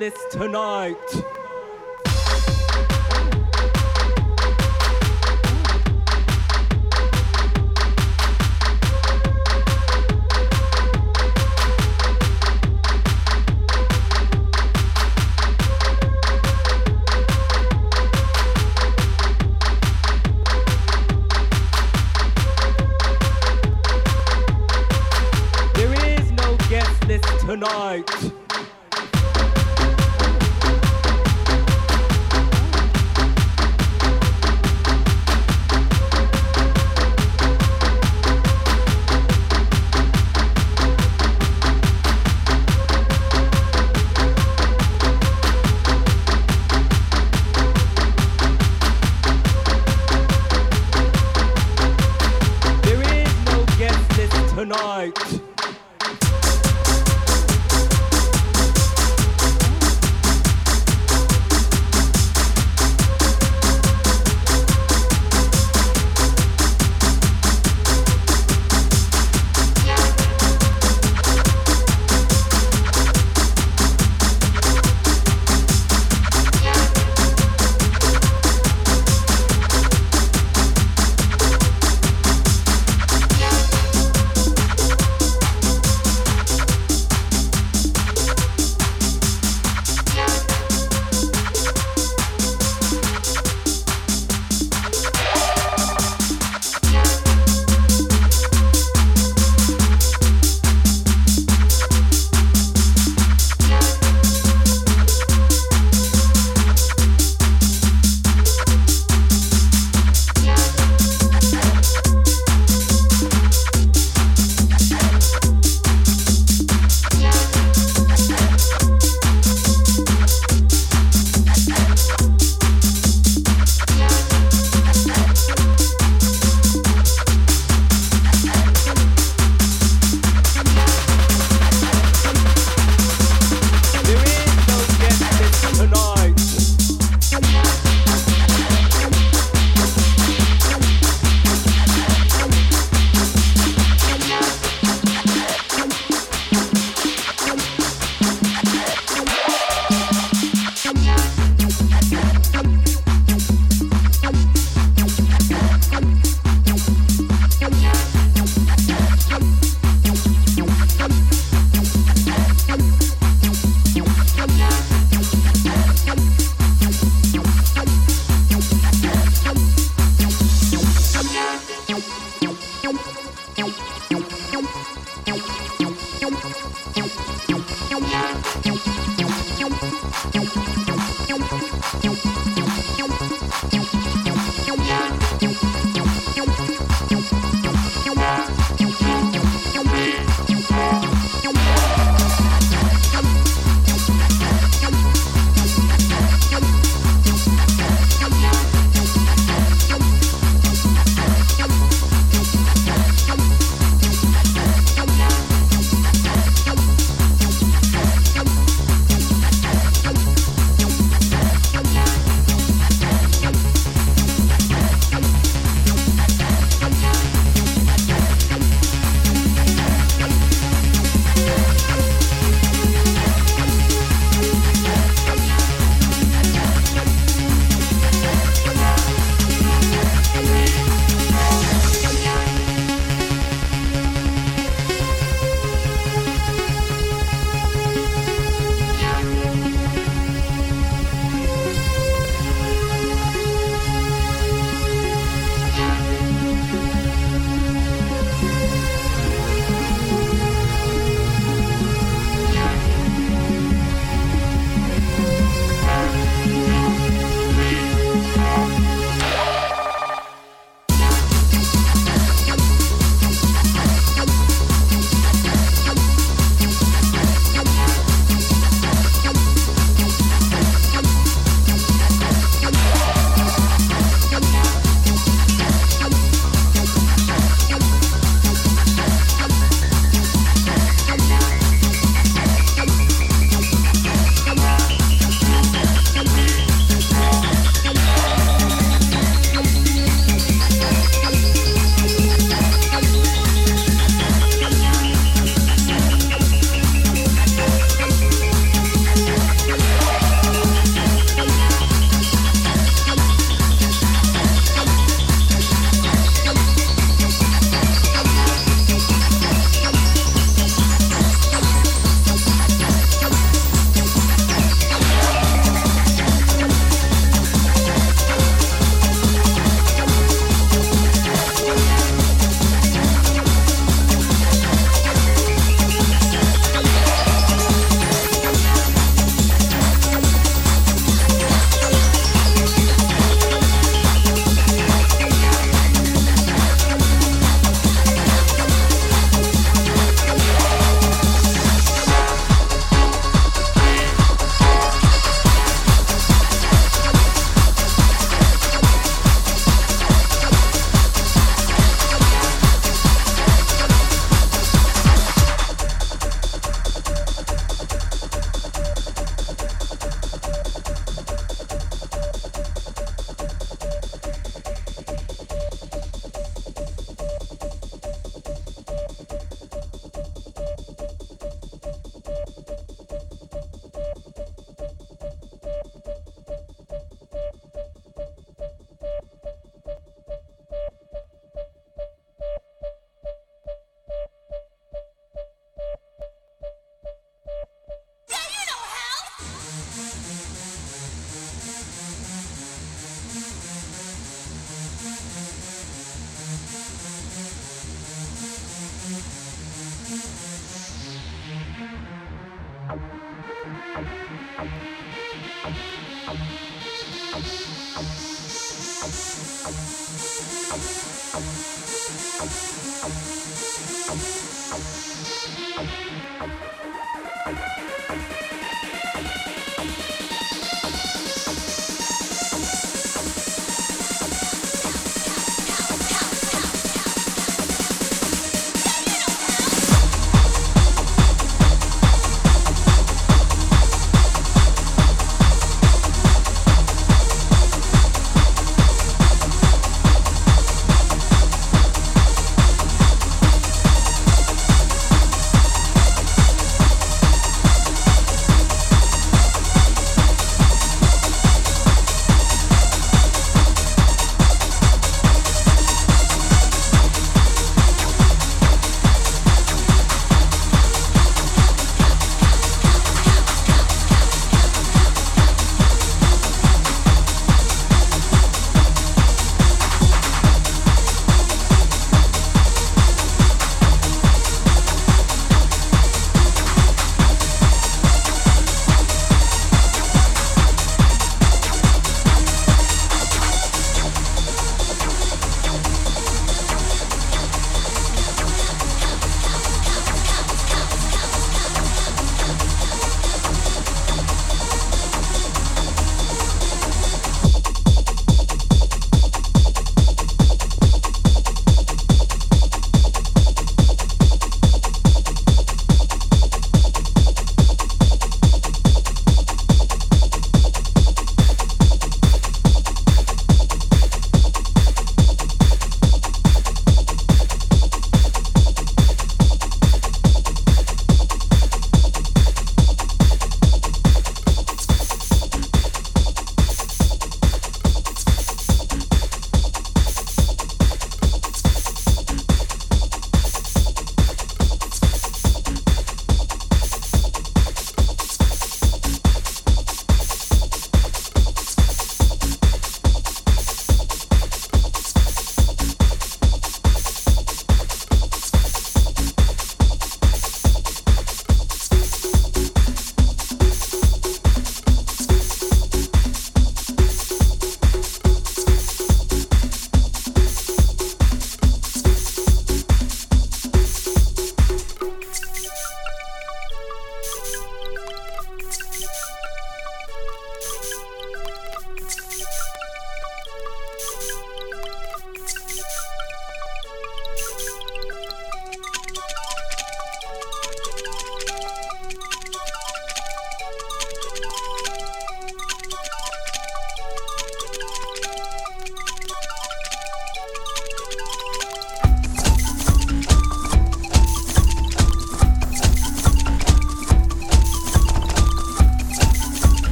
list tonight.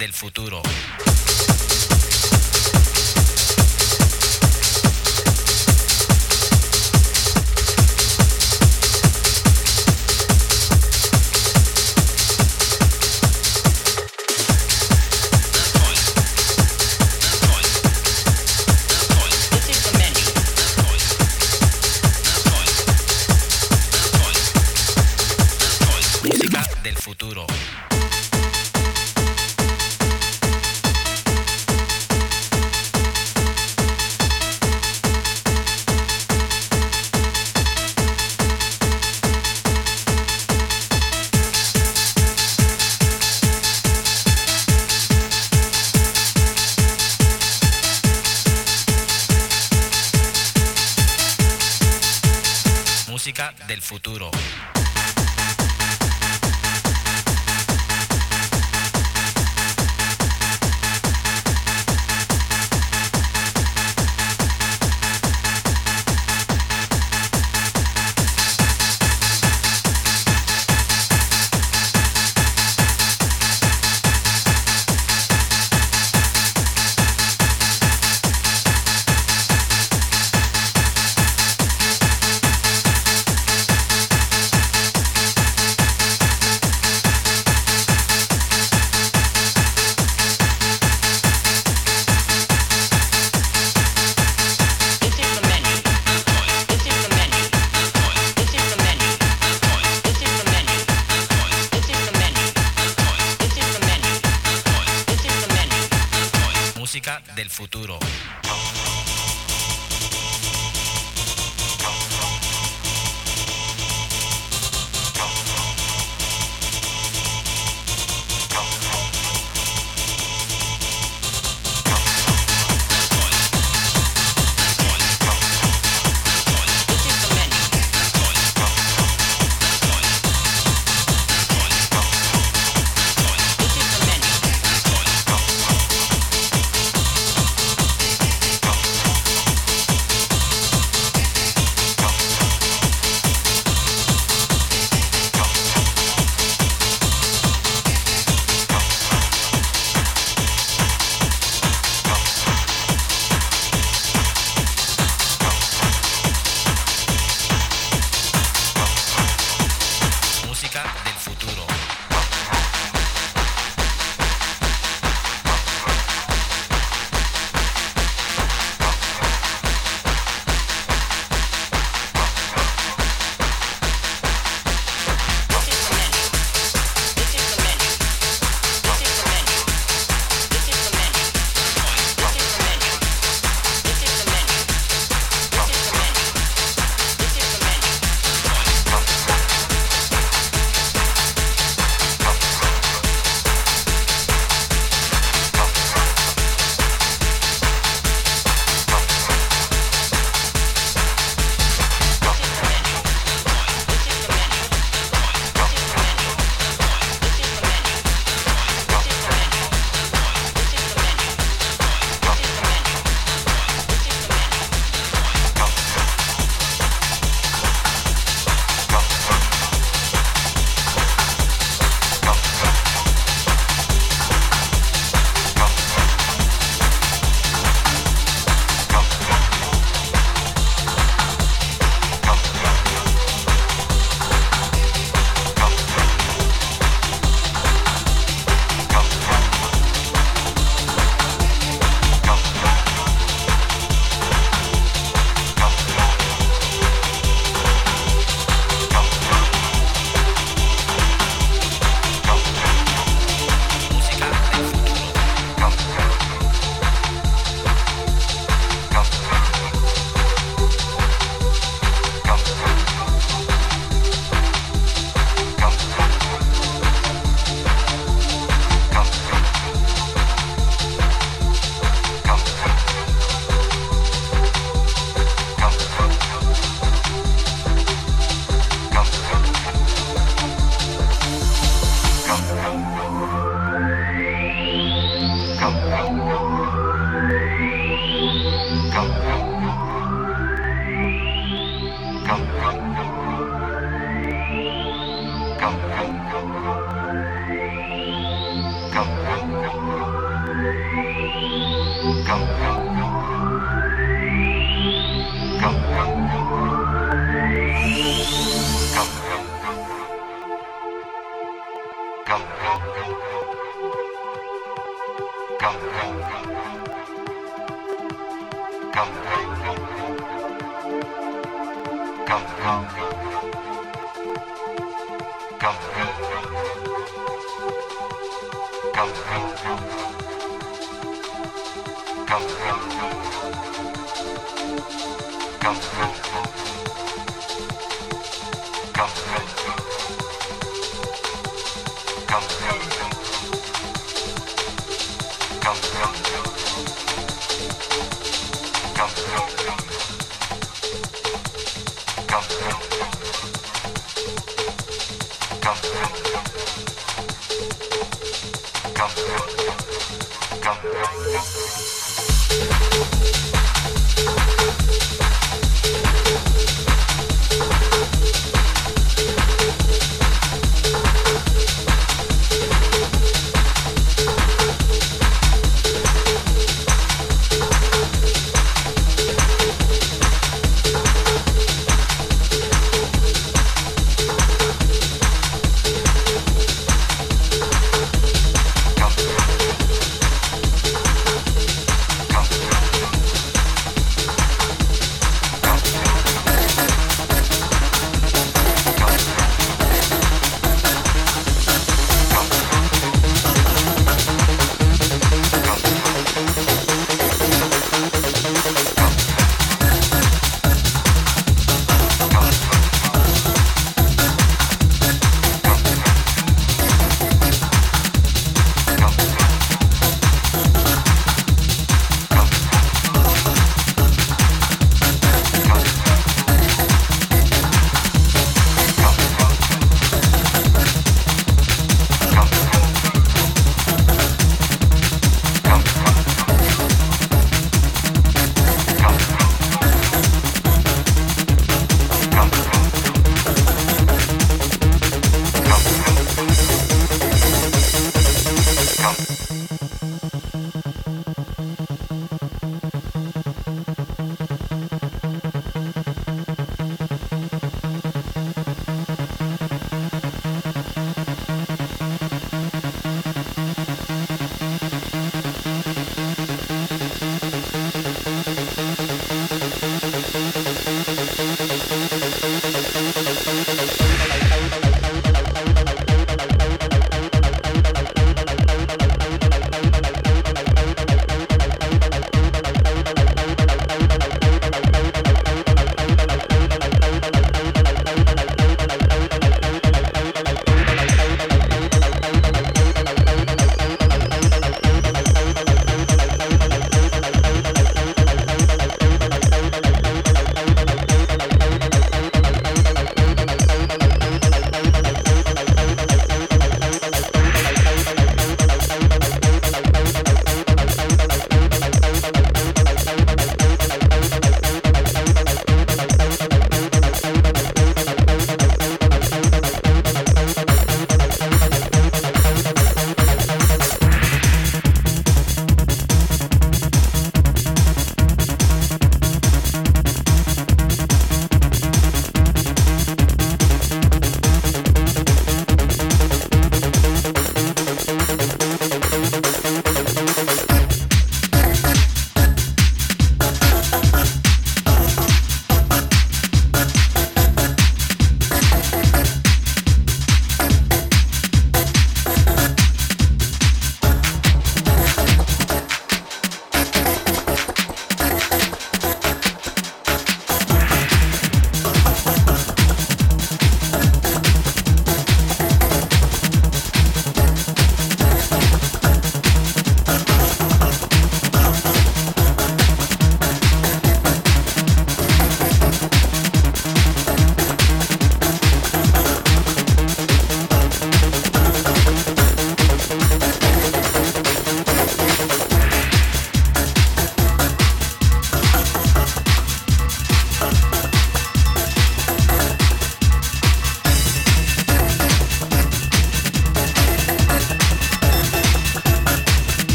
Del futuro.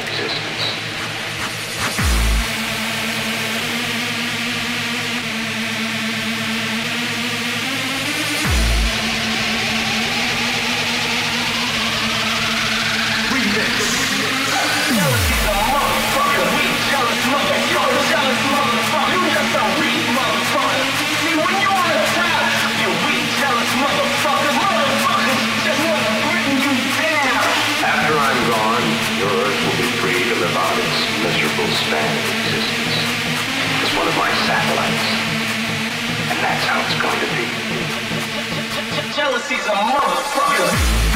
Span Jealousy's a motherfucker.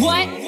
What?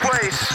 Place.